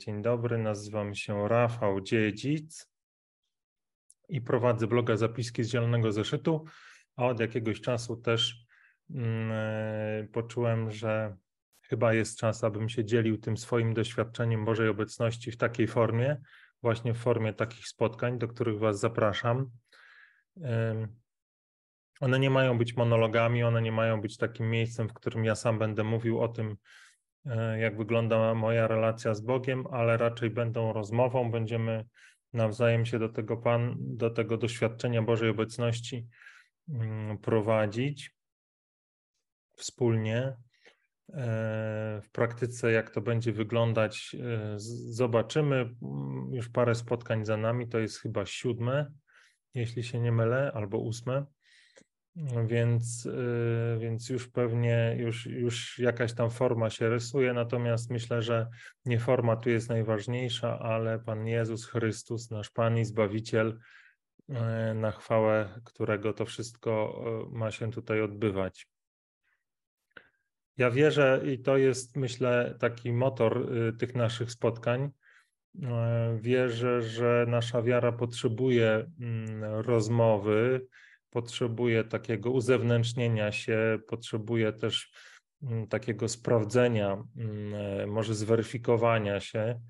Dzień dobry, nazywam się Rafał Dziedzic i prowadzę bloga Zapiski z Zielonego Zeszytu, a od jakiegoś czasu też mm, poczułem, że chyba jest czas, abym się dzielił tym swoim doświadczeniem Bożej obecności w takiej formie, właśnie w formie takich spotkań, do których Was zapraszam. One nie mają być monologami, one nie mają być takim miejscem, w którym ja sam będę mówił o tym, e, jak wygląda moja relacja z Bogiem, ale raczej będą rozmową, będziemy nawzajem się do tego Pan, do tego doświadczenia Bożej obecności mm, prowadzić wspólnie. E, w praktyce, jak to będzie wyglądać, e, zobaczymy. Mm, już parę spotkań za nami, to jest chyba siódme, jeśli się nie mylę, albo ósme. Więc, y, więc już pewnie już, już jakaś tam forma się rysuje, natomiast myślę, że nie forma tu jest najważniejsza, ale Pan Jezus Chrystus, nasz Pan i Zbawiciel, y, na chwałę którego to wszystko y, ma się tutaj odbywać. Ja wierzę, i to jest, myślę, taki motor tych naszych spotkań. Wierzę, że nasza wiara potrzebuje mm, rozmowy, potrzebuje takiego uzewnętrznienia się, potrzebuje też mm, takiego sprawdzenia, mm, e, może zweryfikowania się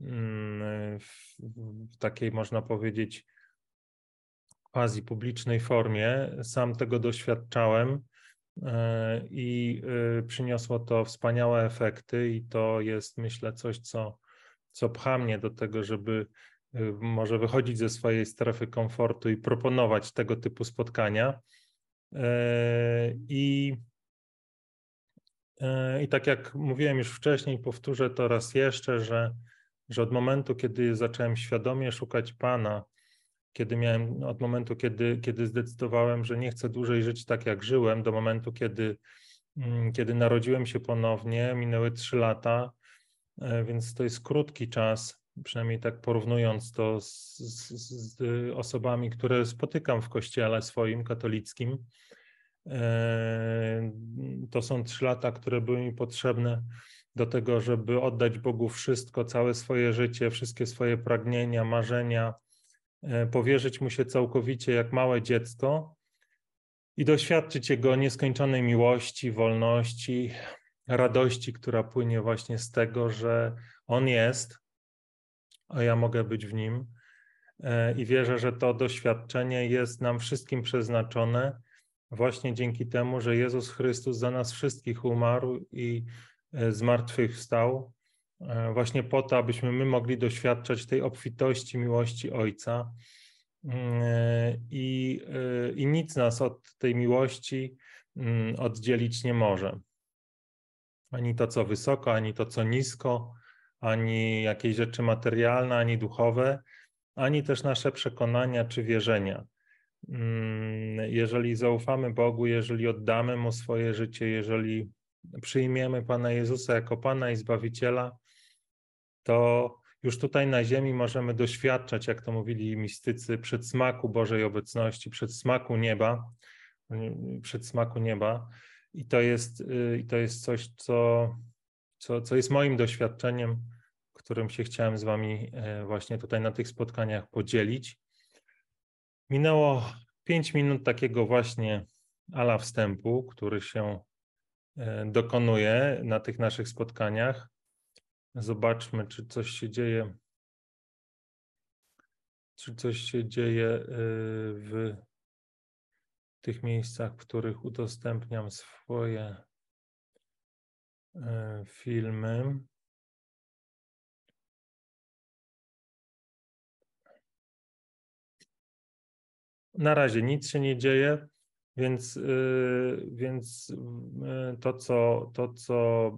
mm, w takiej, można powiedzieć, quasi publicznej formie. Sam tego doświadczałem e, i e, przyniosło to wspaniałe efekty, i to jest, myślę, coś, co, co pcha mnie do tego, żeby może wychodzić ze swojej strefy komfortu i proponować tego typu spotkania. E, I, e, i tak jak mówiłem już wcześniej, powtórzę to raz jeszcze, że, że od momentu, kiedy zacząłem świadomie szukać Pana, kiedy miałem, od momentu, kiedy, kiedy zdecydowałem, że nie chcę dłużej żyć tak, jak żyłem, do momentu, kiedy, mm, kiedy narodziłem się ponownie, minęły trzy lata, e, więc to jest krótki czas przynajmniej tak porównując to z, z, z, osobami, które spotykam w kościele swoim katolickim. E, to są trzy lata, które były mi potrzebne do tego, żeby oddać Bogu wszystko, całe swoje życie, wszystkie swoje pragnienia, marzenia, e, powierzyć mu się całkowicie jak małe dziecko i doświadczyć Jego nieskończonej miłości, wolności, radości, która płynie właśnie z tego, że On jest, a ja mogę być w nim. E, I wierzę, że to doświadczenie jest nam wszystkim przeznaczone właśnie dzięki temu, że Jezus Chrystus za nas wszystkich umarł i e, zmartwychwstał, e, właśnie po to, abyśmy my mogli doświadczać tej obfitości miłości Ojca. I, I nic nas od tej miłości mm, oddzielić nie może. Ani to, co wysoko, ani to, co nisko, ani jakieś rzeczy materialne, ani duchowe, ani też nasze przekonania czy wierzenia. Mm, jeżeli zaufamy Bogu, jeżeli oddamy Mu swoje życie, jeżeli przyjmiemy Pana Jezusa jako Pana i Zbawiciela, to już tutaj na ziemi możemy doświadczać, jak to mówili mistycy, przedsmaku Bożej obecności, przedsmaku nieba, przedsmaku nieba. I to jest, y, i to jest coś, co, co, co jest moim doświadczeniem którym się chciałem z Wami e, właśnie tutaj na tych spotkaniach podzielić. Minęło 5 minut takiego właśnie ala wstępu, który się e, dokonuje na tych naszych spotkaniach. Zobaczmy, czy coś się dzieje. Czy coś się dzieje e, w tych miejscach, w których udostępniam swoje filmy. Na razie nic się nie dzieje, więc, y, więc y, to, co, to, co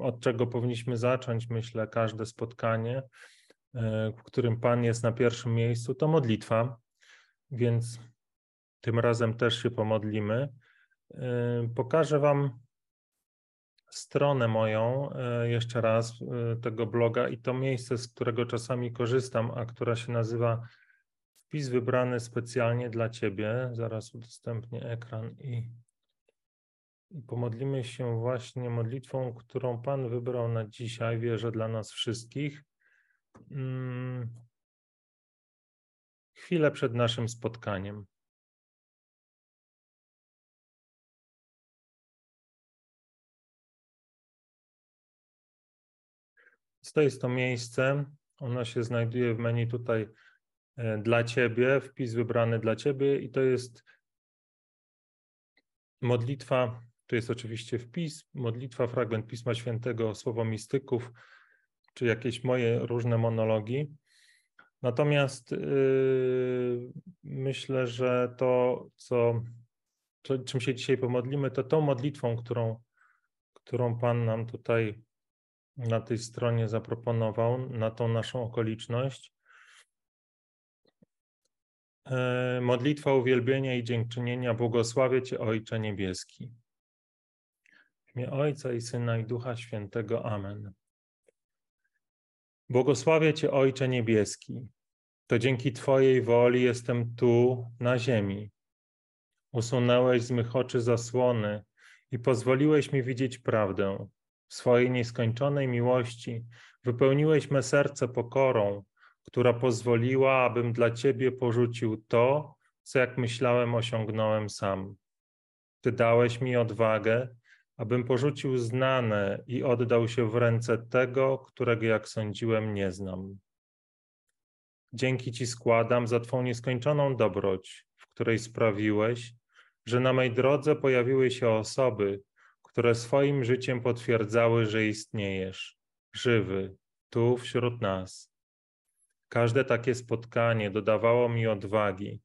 od czego powinniśmy zacząć, myślę, każde spotkanie, y, w którym Pan jest na pierwszym miejscu, to modlitwa. Więc tym razem też się pomodlimy. Pokażę Wam stronę moją jeszcze raz tego bloga i to miejsce, z którego czasami korzystam, a która się nazywa Wpis wybrany specjalnie dla Ciebie. Zaraz udostępnię ekran i I pomodlimy się właśnie modlitwą, którą Pan wybrał na dzisiaj, wierzę dla nas wszystkich. Mm. Chwilę przed naszym spotkaniem. To jest to miejsce. Ono się znajduje w menu tutaj dla Ciebie, wpis wybrany dla Ciebie i to jest modlitwa, tu jest oczywiście wpis, modlitwa, fragment Pisma Świętego, słowo mistyków, czy jakieś moje różne monologi. Natomiast yy, myślę, że to, co, to, czym się dzisiaj pomodlimy, to tą modlitwą, którą, którą Pan nam tutaj na tej stronie zaproponował, na tą naszą okoliczność. E, modlitwa uwielbienia i dziękczynienia, błogosławię Cię Ojcze Niebieski. W imię Ojca i Syna i Ducha Świętego. Amen. Błogosławię Cię Ojcze Niebieski. To dzięki Twojej woli jestem tu, na ziemi. Usunęłeś z mych oczy zasłony i pozwoliłeś mi widzieć prawdę. W swojej nieskończonej miłości wypełniłeś me serce pokorą, która pozwoliła, abym dla Ciebie porzucił to, co jak myślałem osiągnąłem sam. Ty dałeś mi odwagę, abym porzucił znane i oddał się w ręce tego, którego jak sądziłem nie znam. Dzięki Ci składam za Twą nieskończoną dobroć, w której sprawiłeś, że na mej drodze pojawiły się osoby, które swoim życiem potwierdzały, że istniejesz, żywy, tu wśród nas. Każde takie spotkanie dodawało mi odwagi,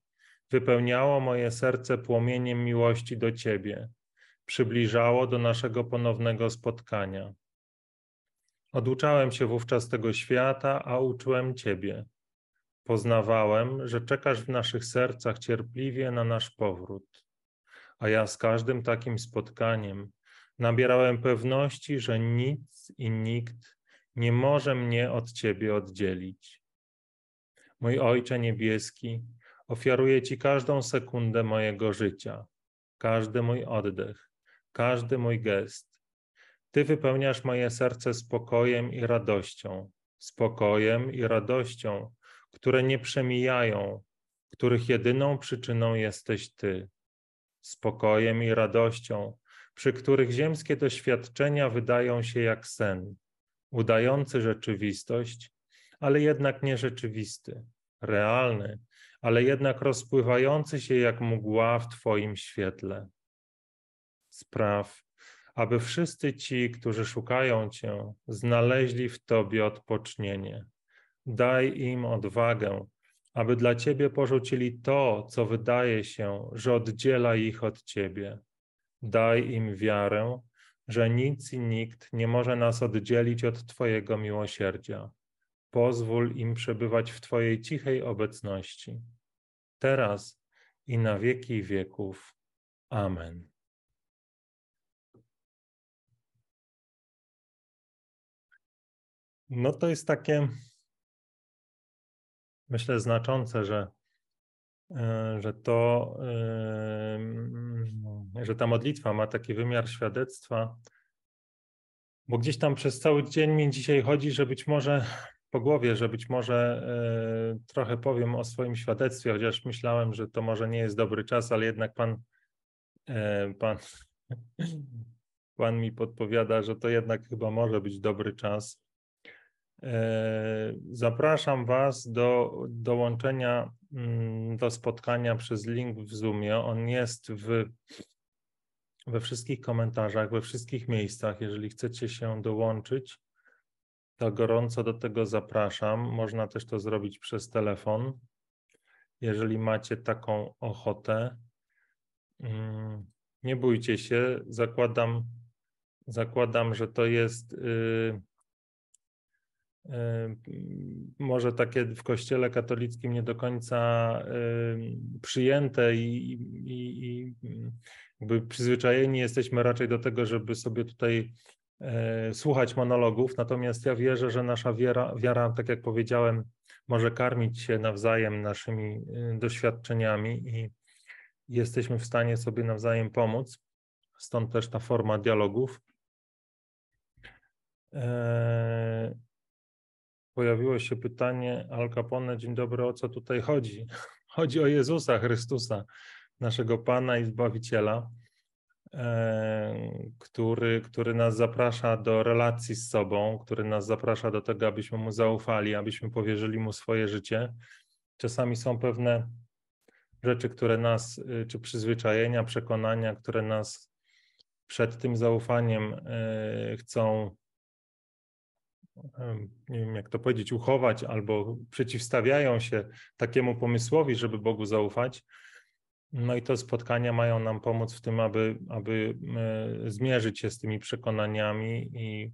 wypełniało moje serce płomieniem miłości do Ciebie, przybliżało do naszego ponownego spotkania. Oduczałem się wówczas tego świata, a uczyłem Ciebie. Poznawałem, że czekasz w naszych sercach cierpliwie na nasz powrót. A ja z każdym takim spotkaniem nabierałem pewności, że nic i nikt nie może mnie od Ciebie oddzielić. Mój Ojcze Niebieski, ofiaruję Ci każdą sekundę mojego życia, każdy mój oddech, każdy mój gest. Ty wypełniasz moje serce spokojem i radością, spokojem i radością, które nie przemijają, których jedyną przyczyną jesteś Ty, spokojem i radością, przy których ziemskie doświadczenia wydają się jak sen, udający rzeczywistość, ale jednak nierzeczywisty, realny, ale jednak rozpływający się jak mgła w Twoim świetle. Spraw, aby wszyscy ci, którzy szukają Cię, znaleźli w Tobie odpocznienie. Daj im odwagę, aby dla Ciebie porzucili to, co wydaje się, że oddziela ich od Ciebie. Daj im wiarę, że nic i nikt nie może nas oddzielić od Twojego miłosierdzia. Pozwól im przebywać w Twojej cichej obecności, teraz i na wieki wieków. Amen. No to jest takie, myślę, znaczące, że, e, że to, że ta modlitwa ma taki wymiar świadectwa, bo gdzieś tam przez cały dzień mi dzisiaj chodzi, że być może po głowie, że być może e, trochę powiem o swoim świadectwie, chociaż myślałem, że to może nie jest dobry czas, ale jednak pan, e, pan, pan mi podpowiada, że to jednak chyba może być dobry czas. E, zapraszam Was do dołączenia mm, do spotkania przez link w Zoomie. On jest w, we wszystkich komentarzach, we wszystkich miejscach. Jeżeli chcecie się dołączyć, to gorąco do tego zapraszam. Można też to zrobić przez telefon, jeżeli macie taką ochotę. Mm, nie bójcie się, zakładam, zakładam że to jest. Yy, może takie w kościele katolickim nie do końca przyjęte i, i, i jakby przyzwyczajeni jesteśmy raczej do tego, żeby sobie tutaj słuchać monologów, natomiast ja wierzę, że nasza wiara, wiara, tak jak powiedziałem, może karmić się nawzajem naszymi y, doświadczeniami i jesteśmy w stanie sobie nawzajem pomóc. stąd też ta forma dialogów. E, pojawiło się pytanie Al Capone, dzień dobry, o co tutaj chodzi? Chodzi o Jezusa Chrystusa, naszego Pana i Zbawiciela, e, który, który nas zaprasza do relacji z sobą, który nas zaprasza do tego, abyśmy Mu zaufali, abyśmy powierzyli Mu swoje życie. Czasami są pewne rzeczy, które nas, y, czy przyzwyczajenia, przekonania, które nas przed tym zaufaniem y, chcą, nie wiem jak to powiedzieć, uchować albo przeciwstawiają się takiemu pomysłowi, żeby Bogu zaufać. No i te spotkania mają nam pomóc w tym, aby, aby y, zmierzyć się z tymi przekonaniami i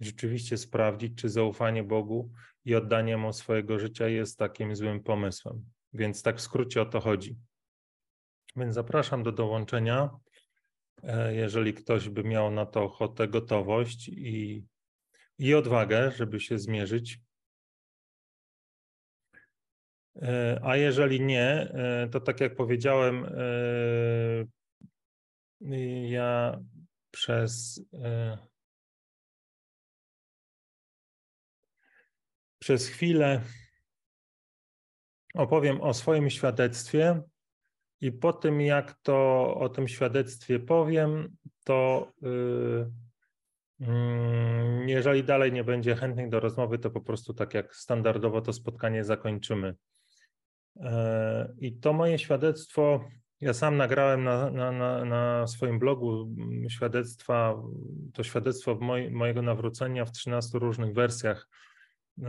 rzeczywiście sprawdzić, czy zaufanie Bogu i oddanie Mu swojego życia jest takim złym pomysłem. Więc tak w skrócie o to chodzi. Więc zapraszam do dołączenia, e, jeżeli ktoś by miał na to ochotę, gotowość i, i odwagę, żeby się zmierzyć. E, a jeżeli nie, e, to tak jak powiedziałem, ja przez przez chwilę opowiem o swoim świadectwie i po tym, jak to o tym świadectwie powiem, to yy, jeżeli dalej nie będzie chętnych do rozmowy, to po prostu tak jak standardowo to spotkanie zakończymy. I to moje świadectwo, ja sam nagrałem na, na, na, swoim blogu świadectwa, to świadectwo moj, mojego nawrócenia w 13 różnych wersjach. Yy,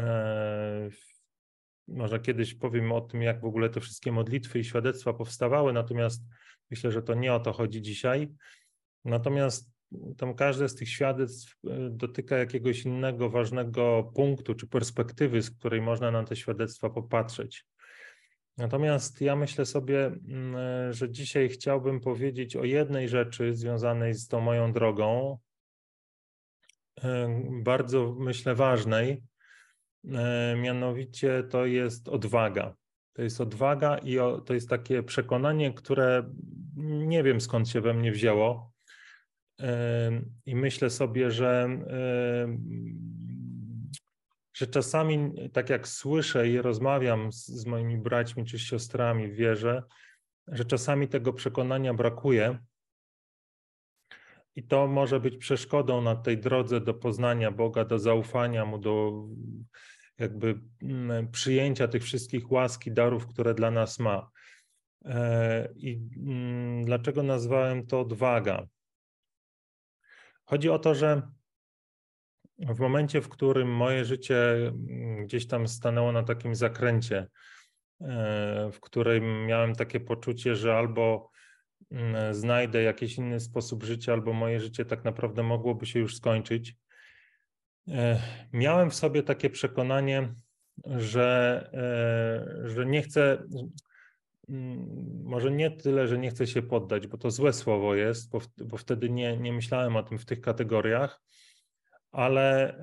może kiedyś powiem o tym, jak w ogóle te wszystkie modlitwy i świadectwa powstawały, natomiast myślę, że to nie o to chodzi dzisiaj. Natomiast tam każde z tych świadectw e, dotyka jakiegoś innego ważnego punktu czy perspektywy, z której można na te świadectwa popatrzeć. Natomiast ja myślę sobie, mm, że dzisiaj chciałbym powiedzieć o jednej rzeczy związanej z tą moją drogą, bardzo myślę ważnej, E, mianowicie to jest odwaga. To jest odwaga i to jest takie przekonanie, które nie wiem skąd się we mnie wzięło. I myślę sobie, że, że czasami, tak jak słyszę i rozmawiam z, z moimi braćmi czy siostrami w wierze, że czasami tego przekonania brakuje. I to może być przeszkodą na tej drodze do poznania Boga, do zaufania Mu, do jakby mm, przyjęcia tych wszystkich łaski, darów, które dla nas ma. E, I mm, dlaczego nazwałem to odwaga? Chodzi o to, że w momencie, w którym moje życie mm, gdzieś tam stanęło na takim zakręcie, e, w którym miałem takie poczucie, że albo znajdę jakiś inny sposób życia, albo moje życie tak naprawdę mogłoby się już skończyć, E, miałem w sobie takie przekonanie, że, e, że nie chcę, mm, może nie tyle, że nie chcę się poddać, bo to złe słowo jest, bo, bo wtedy nie, nie myślałem o tym w tych kategoriach, ale e,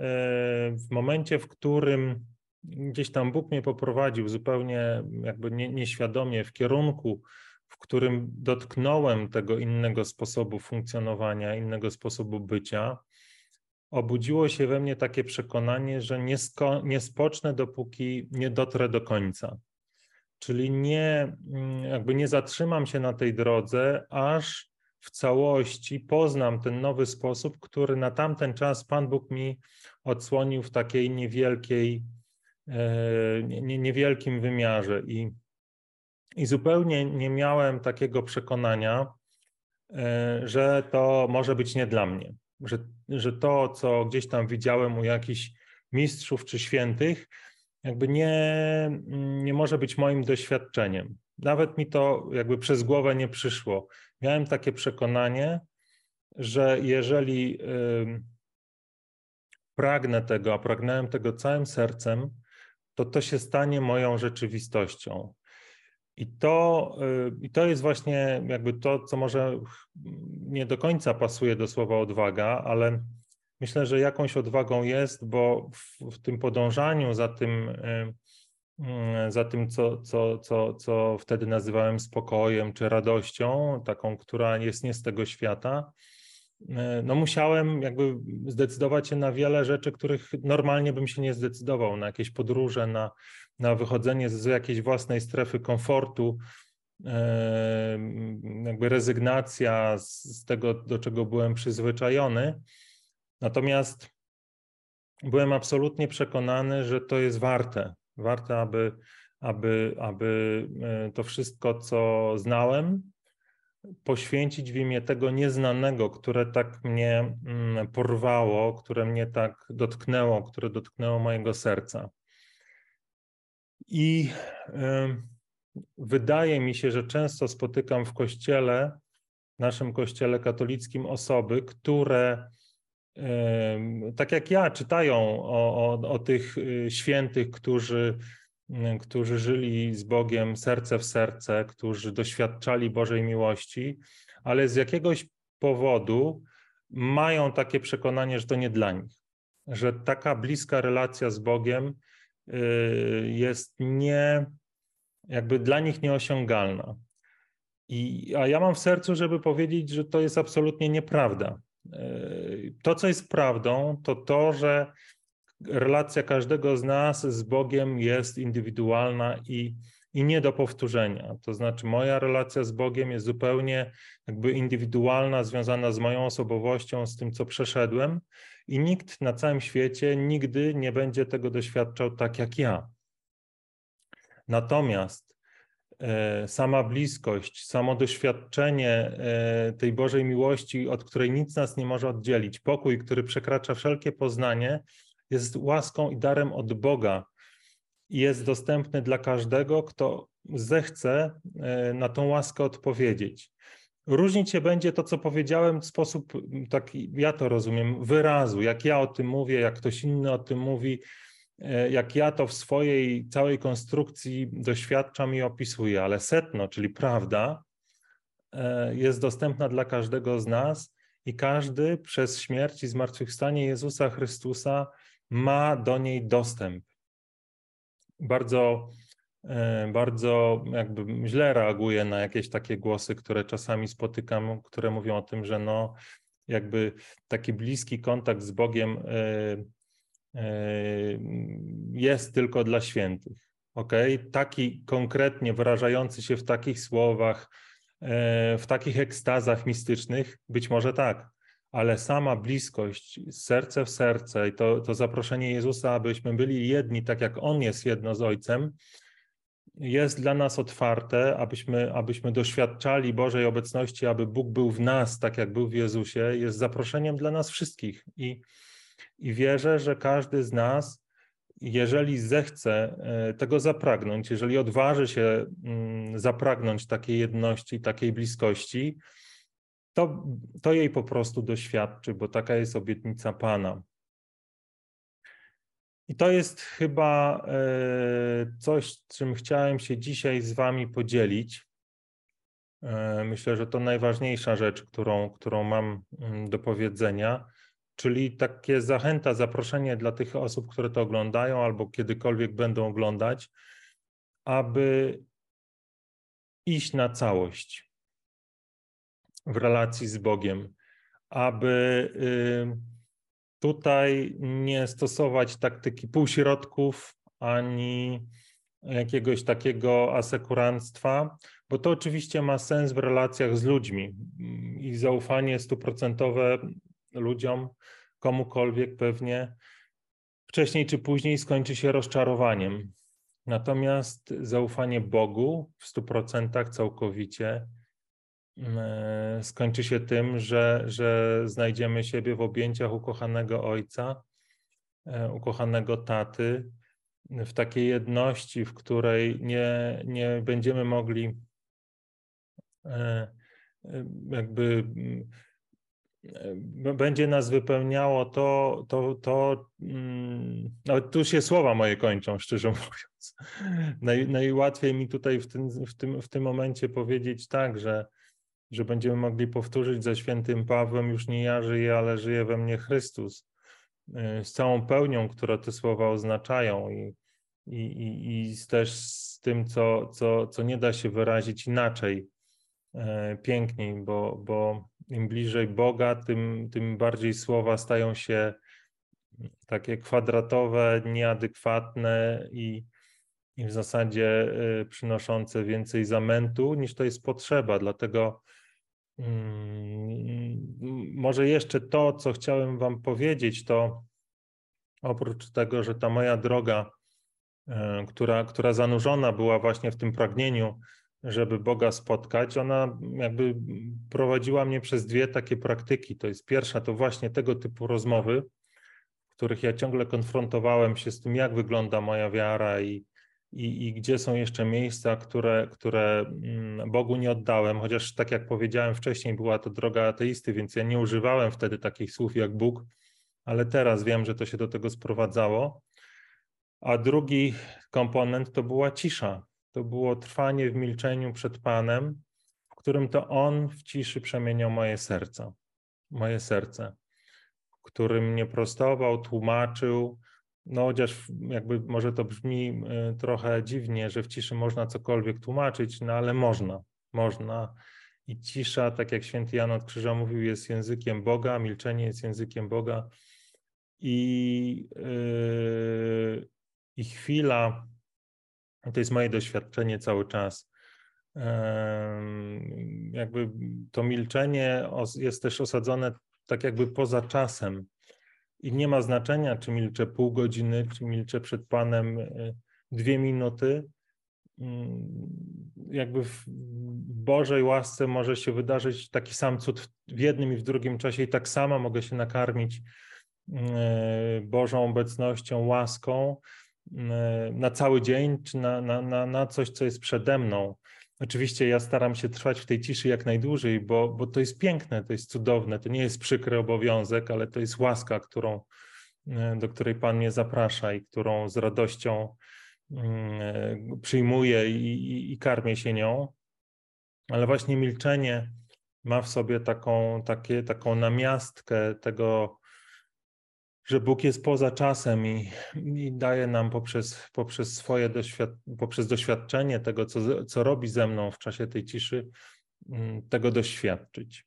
w momencie, w którym gdzieś tam Bóg mnie poprowadził zupełnie jakby nie, nieświadomie w kierunku, w którym dotknąłem tego innego sposobu funkcjonowania, innego sposobu bycia, obudziło się we mnie takie przekonanie, że nie, sko- nie spocznę, dopóki nie dotrę do końca. Czyli nie, mm, jakby nie zatrzymam się na tej drodze, aż w całości poznam ten nowy sposób, który na tamten czas Pan Bóg mi odsłonił w takiej niewielkiej, e, niewielkim wymiarze. I, I zupełnie nie miałem takiego przekonania, e, że to może być nie dla mnie że, że to, co gdzieś tam widziałem u jakichś mistrzów czy świętych, jakby nie, nie może być moim doświadczeniem. Nawet mi to jakby przez głowę nie przyszło. Miałem takie przekonanie, że jeżeli pragnę tego, a pragnąłem tego całym sercem, to to się stanie moją rzeczywistością. I to, y, I to jest właśnie jakby to, co może nie do końca pasuje do słowa odwaga, ale myślę, że jakąś odwagą jest, bo w, w tym podążaniu za tym, za tym, co, co, co, co wtedy nazywałem spokojem czy radością, taką, która jest nie z tego świata, e, no musiałem jakby zdecydować się na wiele rzeczy, których normalnie bym się nie zdecydował, na jakieś podróże, na, na wychodzenie z jakiejś własnej strefy komfortu, e, jakby rezygnacja z tego, do czego byłem przyzwyczajony. Natomiast byłem absolutnie przekonany, że to jest warte. Warte, aby, aby, aby e, to wszystko, co znałem, poświęcić w imię tego nieznanego, które tak mnie mm, porwało, które mnie tak dotknęło, które dotknęło mojego serca. I wydaje mi się, że często spotykam w kościele, naszym kościele katolickim, osoby, które tak jak ja, czytają o, o, o tych y, świętych, którzy, y, którzy żyli z Bogiem serce w serce, którzy doświadczali Bożej miłości, ale z jakiegoś powodu mają takie przekonanie, że to nie dla nich, że taka bliska relacja z Bogiem y, jest nie, jakby dla nich nieosiągalna. I, a ja mam w sercu, żeby powiedzieć, że to jest absolutnie nieprawda to, co jest prawdą, to to, że relacja każdego z nas z Bogiem jest indywidualna i, i nie do powtórzenia. To znaczy, moja relacja z Bogiem jest zupełnie jakby indywidualna, związana z moją osobowością, z tym, co przeszedłem, i nikt na całym świecie nigdy nie będzie tego doświadczał tak jak ja. Natomiast sama bliskość, samo doświadczenie e, tej Bożej miłości, od której nic nas nie może oddzielić, pokój, który przekracza wszelkie poznanie, jest łaską i darem od Boga. I jest dostępny dla każdego, kto zechce e, na tą łaskę odpowiedzieć. Różnić się będzie to, co powiedziałem, w sposób taki, ja to rozumiem, wyrazu, jak ja o tym mówię, jak ktoś inny o tym mówi, E, jak ja to w swojej całej konstrukcji doświadczam i opisuję, ale setno, czyli prawda, e, jest dostępna dla każdego z nas i każdy przez śmierć i zmartwychwstanie Jezusa Chrystusa ma do niej dostęp. Bardzo, e, bardzo jakby źle reaguję na jakieś takie głosy, które czasami spotykam, które mówią o tym, że no, jakby taki bliski kontakt z Bogiem jest tylko dla świętych. Ok? Taki konkretnie wyrażający się w takich słowach, e, w takich ekstazach mistycznych, być może tak, ale sama bliskość, serce w serce i to, to zaproszenie Jezusa, abyśmy byli jedni, tak jak On jest jedno z Ojcem, jest dla nas otwarte, abyśmy, abyśmy doświadczali Bożej obecności, aby Bóg był w nas, tak jak był w Jezusie, jest zaproszeniem dla nas wszystkich. I i wierzę, że każdy z nas, jeżeli zechce e, tego zapragnąć, jeżeli odważy się mm, zapragnąć takiej jedności, takiej bliskości, to, to jej po prostu doświadczy, bo taka jest obietnica Pana. I to jest chyba e, coś, czym chciałem się dzisiaj z Wami podzielić. E, myślę, że to najważniejsza rzecz, którą, którą mam mm, do powiedzenia. Czyli takie zachęta, zaproszenie dla tych osób, które to oglądają albo kiedykolwiek będą oglądać, aby iść na całość w relacji z Bogiem, aby y, tutaj nie stosować taktyki półśrodków ani jakiegoś takiego asekuranstwa, bo to oczywiście ma sens w relacjach z ludźmi i zaufanie stuprocentowe ludziom, komukolwiek pewnie wcześniej czy później skończy się rozczarowaniem. Natomiast zaufanie Bogu w 100% całkowicie mm, e, skończy się tym, że, że znajdziemy siebie w objęciach ukochanego Ojca, e, ukochanego Taty, w takiej jedności, w której nie, nie będziemy mogli e, jakby mm, będzie nas wypełniało to, to, to mm, tu się słowa moje kończą, szczerze mówiąc. Naj, najłatwiej mi tutaj w tym, w, tym, w tym momencie powiedzieć tak, że, że będziemy mogli powtórzyć ze świętym Pawłem, już nie ja żyję, ale żyje we mnie Chrystus, y, z całą pełnią, które te słowa oznaczają i, i, i, i też z tym, co, co, co nie da się wyrazić inaczej, e, piękniej, bo, bo im bliżej Boga, tym, tym bardziej słowa stają się takie kwadratowe, nieadekwatne i, i w zasadzie y, przynoszące więcej zamętu niż to jest potrzeba. Dlatego mm, może jeszcze to, co chciałem Wam powiedzieć, to oprócz tego, że ta moja droga, y, która, która zanurzona była właśnie w tym pragnieniu, żeby Boga spotkać, ona jakby prowadziła mnie przez dwie takie praktyki. To jest pierwsza, to właśnie tego typu rozmowy, w których ja ciągle konfrontowałem się z tym, jak wygląda moja wiara i, i, i gdzie są jeszcze miejsca, które, które mm, Bogu nie oddałem, chociaż tak jak powiedziałem wcześniej, była to droga ateisty, więc ja nie używałem wtedy takich słów jak Bóg, ale teraz wiem, że to się do tego sprowadzało. A drugi komponent to była cisza. To było trwanie w milczeniu przed Panem, w którym to On w ciszy przemieniał moje serce, moje serce, w którym mnie prostował, tłumaczył, no chociaż jakby może to brzmi e, trochę dziwnie, że w ciszy można cokolwiek tłumaczyć, no ale można, można. I cisza, tak jak święty Jan od Krzyża mówił, jest językiem Boga, milczenie jest językiem Boga. I, yy, i chwila, to jest moje doświadczenie cały czas. Jakby to milczenie jest też osadzone tak jakby poza czasem i nie ma znaczenia, czy milczę pół godziny, czy milczę przed Panem e, dwie minuty. Mm, jakby w Bożej łasce może się wydarzyć taki sam cud w jednym i w drugim czasie, i tak samo mogę się nakarmić e, Bożą obecnością, łaską na cały dzień, czy na, na, na, na coś, co jest przede mną. Oczywiście ja staram się trwać w tej ciszy jak najdłużej, bo, bo to jest piękne, to jest cudowne, to nie jest przykry obowiązek, ale to jest łaska, którą, e, do której Pan mnie zaprasza i którą z radością mm, przyjmuję i, i, i karmię się nią. Ale właśnie milczenie ma w sobie taką, takie, taką namiastkę tego że Bóg jest poza czasem i, i daje nam poprzez, poprzez swoje doświad poprzez doświadczenie tego, co, co robi ze mną w czasie tej ciszy, mm, tego doświadczyć.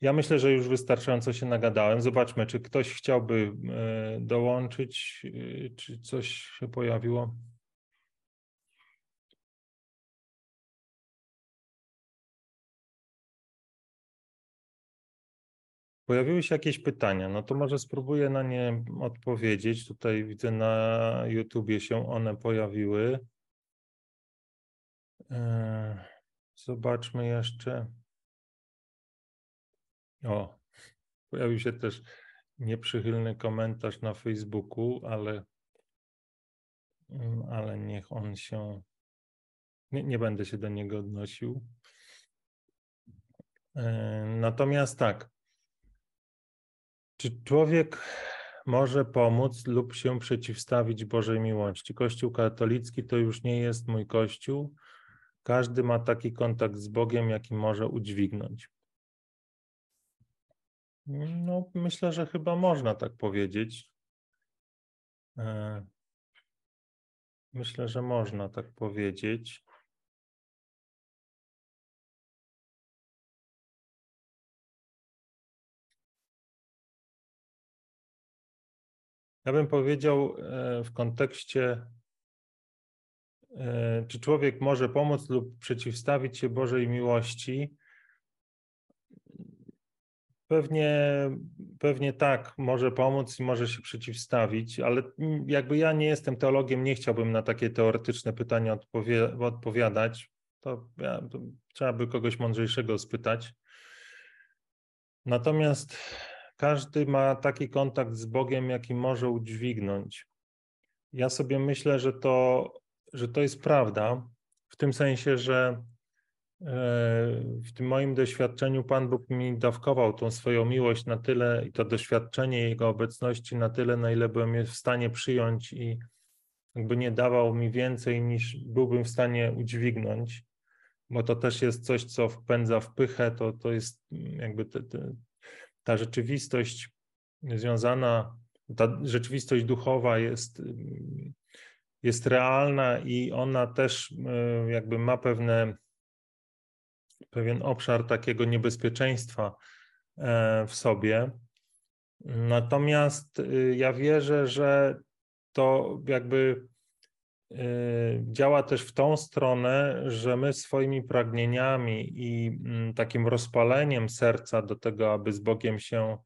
Ja myślę, że już wystarczająco się nagadałem. Zobaczmy, czy ktoś chciałby e, dołączyć, e, czy coś się pojawiło. Pojawiły się jakieś pytania, no to może spróbuję na nie odpowiedzieć. Tutaj widzę na YouTubie się one pojawiły. E, zobaczmy jeszcze. O, pojawił się też nieprzychylny komentarz na Facebooku, ale, mm, ale niech on się. Nie, nie będę się do niego odnosił. E, natomiast tak, czy człowiek może pomóc lub się przeciwstawić Bożej miłości? Kościół katolicki to już nie jest mój kościół. Każdy ma taki kontakt z Bogiem, jaki może udźwignąć. No, myślę, że chyba można tak powiedzieć. E, myślę, że można tak powiedzieć. Ja bym powiedział e, w kontekście, e, czy człowiek może pomóc lub przeciwstawić się Bożej miłości. Pewnie, pewnie tak, może pomóc i może się przeciwstawić, ale jakby ja nie jestem teologiem, nie chciałbym na takie teoretyczne pytania odpowie, odpowiadać. To, ja, to trzeba by kogoś mądrzejszego spytać. Natomiast każdy ma taki kontakt z Bogiem, jaki może udźwignąć. Ja sobie myślę, że to, że to jest prawda, w tym sensie, że e, w tym moim doświadczeniu Pan Bóg mi dawkował tą swoją miłość na tyle i to doświadczenie Jego obecności na tyle, na ile byłem je w stanie przyjąć i jakby nie dawał mi więcej niż byłbym w stanie udźwignąć, bo to też jest coś, co wpędza w pychę, to, to jest jakby te, te, ta rzeczywistość związana, ta rzeczywistość duchowa jest, jest realna i ona też e, jakby ma pewne, pewien obszar takiego niebezpieczeństwa e, w sobie. Natomiast y, ja wierzę, że to jakby działa też w tą stronę, że my swoimi pragnieniami i mm, takim rozpaleniem serca do tego, aby z Bogiem się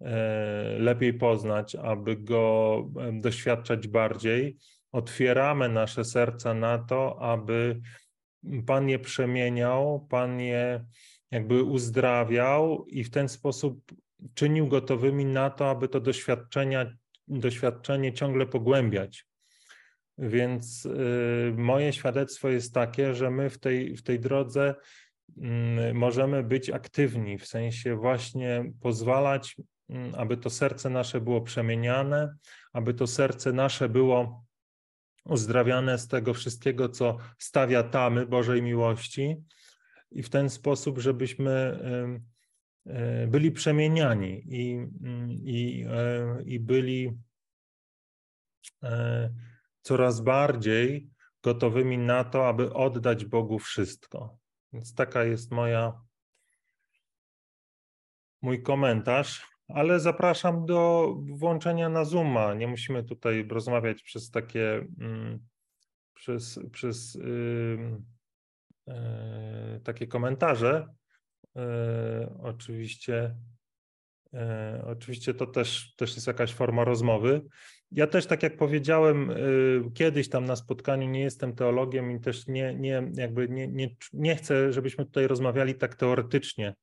e, lepiej poznać, aby go doświadczać bardziej, otwieramy nasze serca na to, aby Pan je przemieniał, Pan je jakby uzdrawiał i w ten sposób czynił gotowymi na to, aby to doświadczenia, doświadczenie ciągle pogłębiać. Więc y, moje świadectwo jest takie, że my w tej, w tej drodze y, możemy być aktywni, w sensie właśnie pozwalać, y, aby to serce nasze było przemieniane, aby to serce nasze było uzdrawiane z tego wszystkiego, co stawia tamy Bożej miłości, i w ten sposób, żebyśmy e, byli przemieniani i, mm, i, e, i byli e, coraz bardziej gotowymi na to, aby oddać Bogu wszystko. Więc taka jest moja mój komentarz ale zapraszam do włączenia na Zooma. Nie musimy tutaj rozmawiać przez takie, mm, przez, przez yy, yy, takie komentarze. Yy, oczywiście, e, oczywiście to też, też jest jakaś forma rozmowy. Ja też, tak jak powiedziałem y, kiedyś tam na spotkaniu, nie jestem teologiem i też nie, nie, jakby nie, nie, nie chcę, żebyśmy tutaj rozmawiali tak teoretycznie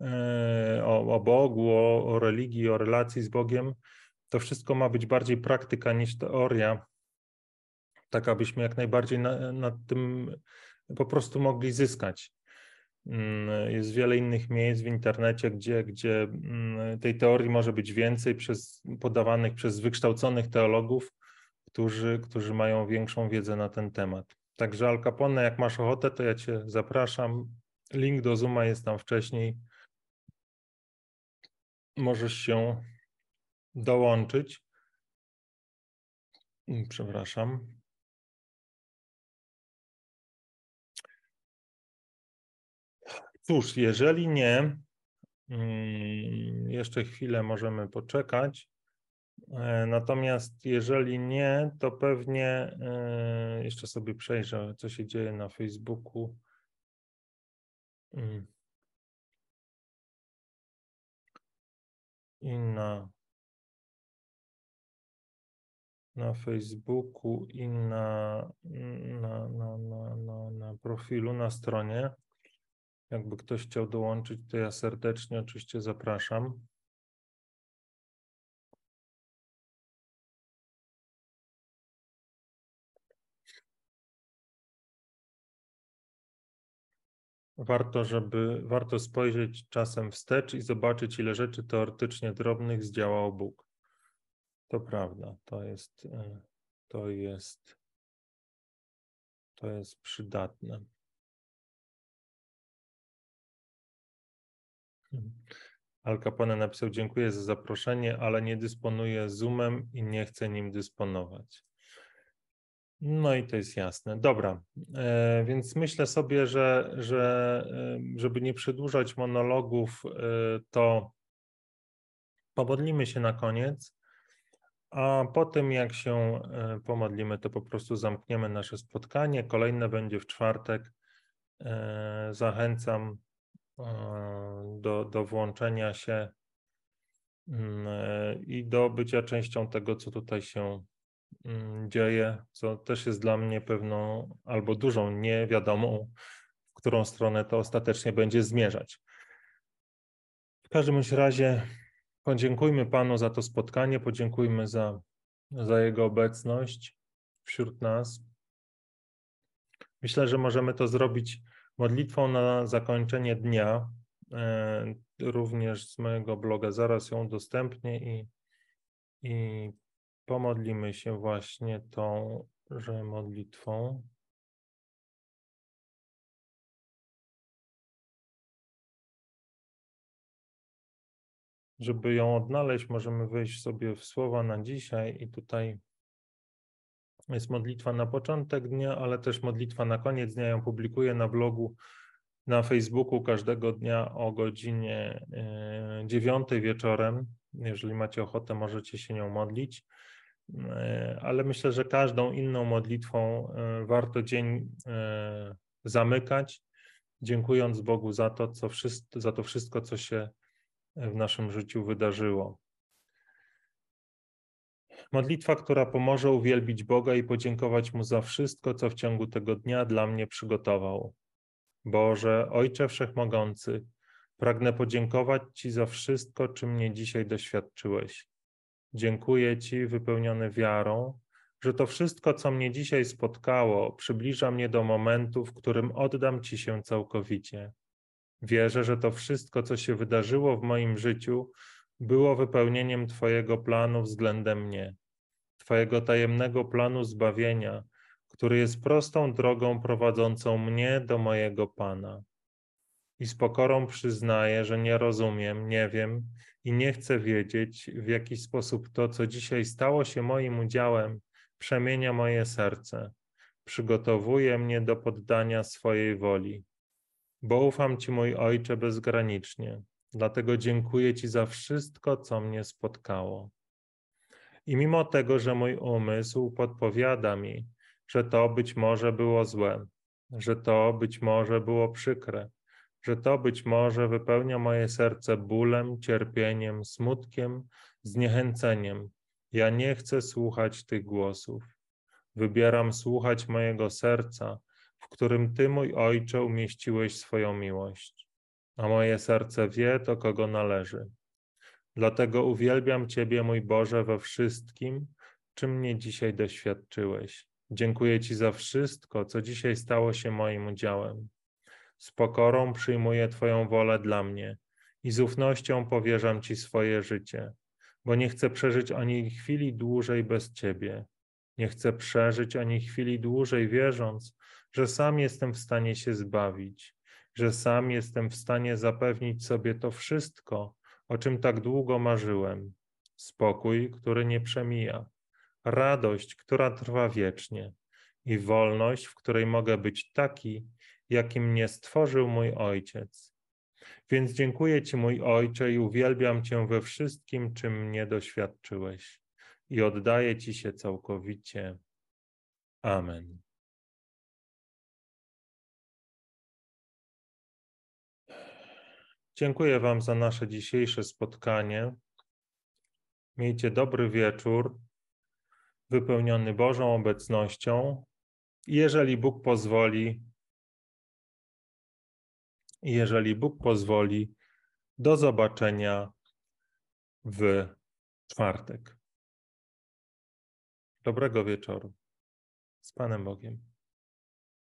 E, o, o Bogu, o, o religii, o relacji z Bogiem, to wszystko ma być bardziej praktyka niż teoria, tak abyśmy jak najbardziej na, na tym po prostu mogli zyskać. Mm, jest wiele innych miejsc w internecie, gdzie, gdzie mm, tej teorii może być więcej przez, podawanych przez wykształconych teologów, którzy, którzy mają większą wiedzę na ten temat. Także Al Capone, jak masz ochotę, to ja Cię zapraszam. Link do Zooma jest tam wcześniej możesz się dołączyć. Mm, przepraszam. Cóż, jeżeli nie, mm, jeszcze chwilę możemy poczekać. E, natomiast jeżeli nie, to pewnie e, jeszcze sobie przejrzę, co się dzieje na Facebooku. Mm. i na, na Facebooku i na, na, na, na, na, na profilu, na stronie. Jakby ktoś chciał dołączyć, to ja serdecznie oczywiście zapraszam. warto, żeby, warto spojrzeć czasem wstecz i zobaczyć, ile rzeczy teoretycznie drobnych zdziałał Bóg. To prawda, to jest, e, to jest, to jest przydatne. Al Capone napisał: Dziękuję za zaproszenie, ale nie dysponuję Zoomem i nie chcę nim dysponować. No i to jest jasne. Dobra, e, więc myślę sobie, że, że e, żeby nie przedłużać monologów, e, to pomodlimy się na koniec, a po tym jak się pomodlimy, to po prostu zamkniemy nasze spotkanie. Kolejne będzie w czwartek. Zachęcam do, do włączenia się mm, i do bycia częścią tego, co tutaj się Mm, dzieje, co też jest dla mnie pewną albo dużą niewiadomą, w którą stronę to ostatecznie będzie zmierzać. W każdym razie podziękujmy Panu za to spotkanie, podziękujmy za, za Jego obecność wśród nas. Myślę, że możemy to zrobić modlitwą na zakończenie dnia. E, również z mojego bloga zaraz ją udostępnię i, i Pomodlimy się właśnie tą że modlitwą. Żeby ją odnaleźć, możemy wejść sobie w słowa na dzisiaj i tutaj Jest modlitwa na początek dnia, ale też modlitwa na koniec dnia. Ją publikuję na blogu na Facebooku każdego dnia o godzinie 9 e, wieczorem. Jeżeli macie ochotę, możecie się nią modlić. E, ale myślę, że każdą inną modlitwą e, warto dzień zamykać, dziękując Bogu za to, co wszystko, za to wszystko, co się w naszym życiu wydarzyło. Modlitwa, która pomoże uwielbić Boga i podziękować Mu za wszystko, co w ciągu tego dnia dla mnie przygotował. Boże, Ojcze Wszechmogący, pragnę podziękować Ci za wszystko, czym mnie dzisiaj doświadczyłeś. Dziękuję Ci, wypełniony wiarą, że to wszystko, co mnie dzisiaj spotkało, przybliża mnie do momentu, w którym oddam Ci się całkowicie. Wierzę, że to wszystko, co się wydarzyło w moim życiu, było wypełnieniem Twojego planu względem mnie, Twojego tajemnego planu zbawienia, który jest prostą drogą prowadzącą mnie do mojego Pana. I z pokorą przyznaję, że nie rozumiem, nie wiem i nie chcę wiedzieć, w jaki sposób to, co dzisiaj stało się moim udziałem, przemienia moje serce, przygotowuje mnie do poddania swojej woli. Bo ufam Ci, mój Ojcze, bezgranicznie, dlatego dziękuję Ci za wszystko, co mnie spotkało. I mimo tego, że mój umysł podpowiada mi, że to być może było złe, że to być może było przykre, że to być może wypełnia moje serce bólem, cierpieniem, smutkiem, zniechęceniem. Ja nie chcę słuchać tych głosów. Wybieram słuchać mojego serca, w którym Ty, mój Ojcze, umieściłeś swoją miłość. A moje serce wie, do kogo należy. Dlatego uwielbiam Ciebie, mój Boże, we wszystkim, czym mnie dzisiaj doświadczyłeś. Dziękuję Ci za wszystko, co dzisiaj stało się moim udziałem. Z pokorą przyjmuję Twoją wolę dla mnie i z ufnością powierzam Ci swoje życie, bo nie chcę przeżyć ani chwili dłużej bez Ciebie. Nie chcę przeżyć ani chwili dłużej, wierząc, że sam jestem w stanie się zbawić, że sam jestem w stanie zapewnić sobie to wszystko, o czym tak długo marzyłem. Spokój, który nie przemija, radość, która trwa wiecznie i wolność, w której mogę być taki, jakim mnie stworzył mój Ojciec. Więc dziękuję Ci, mój Ojcze, i uwielbiam Cię we wszystkim, czym mnie doświadczyłeś, i oddaję Ci się całkowicie. Amen. Dziękuję Wam za nasze dzisiejsze spotkanie. Miejcie dobry wieczór, wypełniony Bożą obecnością. Jeżeli Bóg pozwoli, jeżeli Bóg pozwoli, do zobaczenia w czwartek. Dobrego wieczoru. Z Panem Bogiem.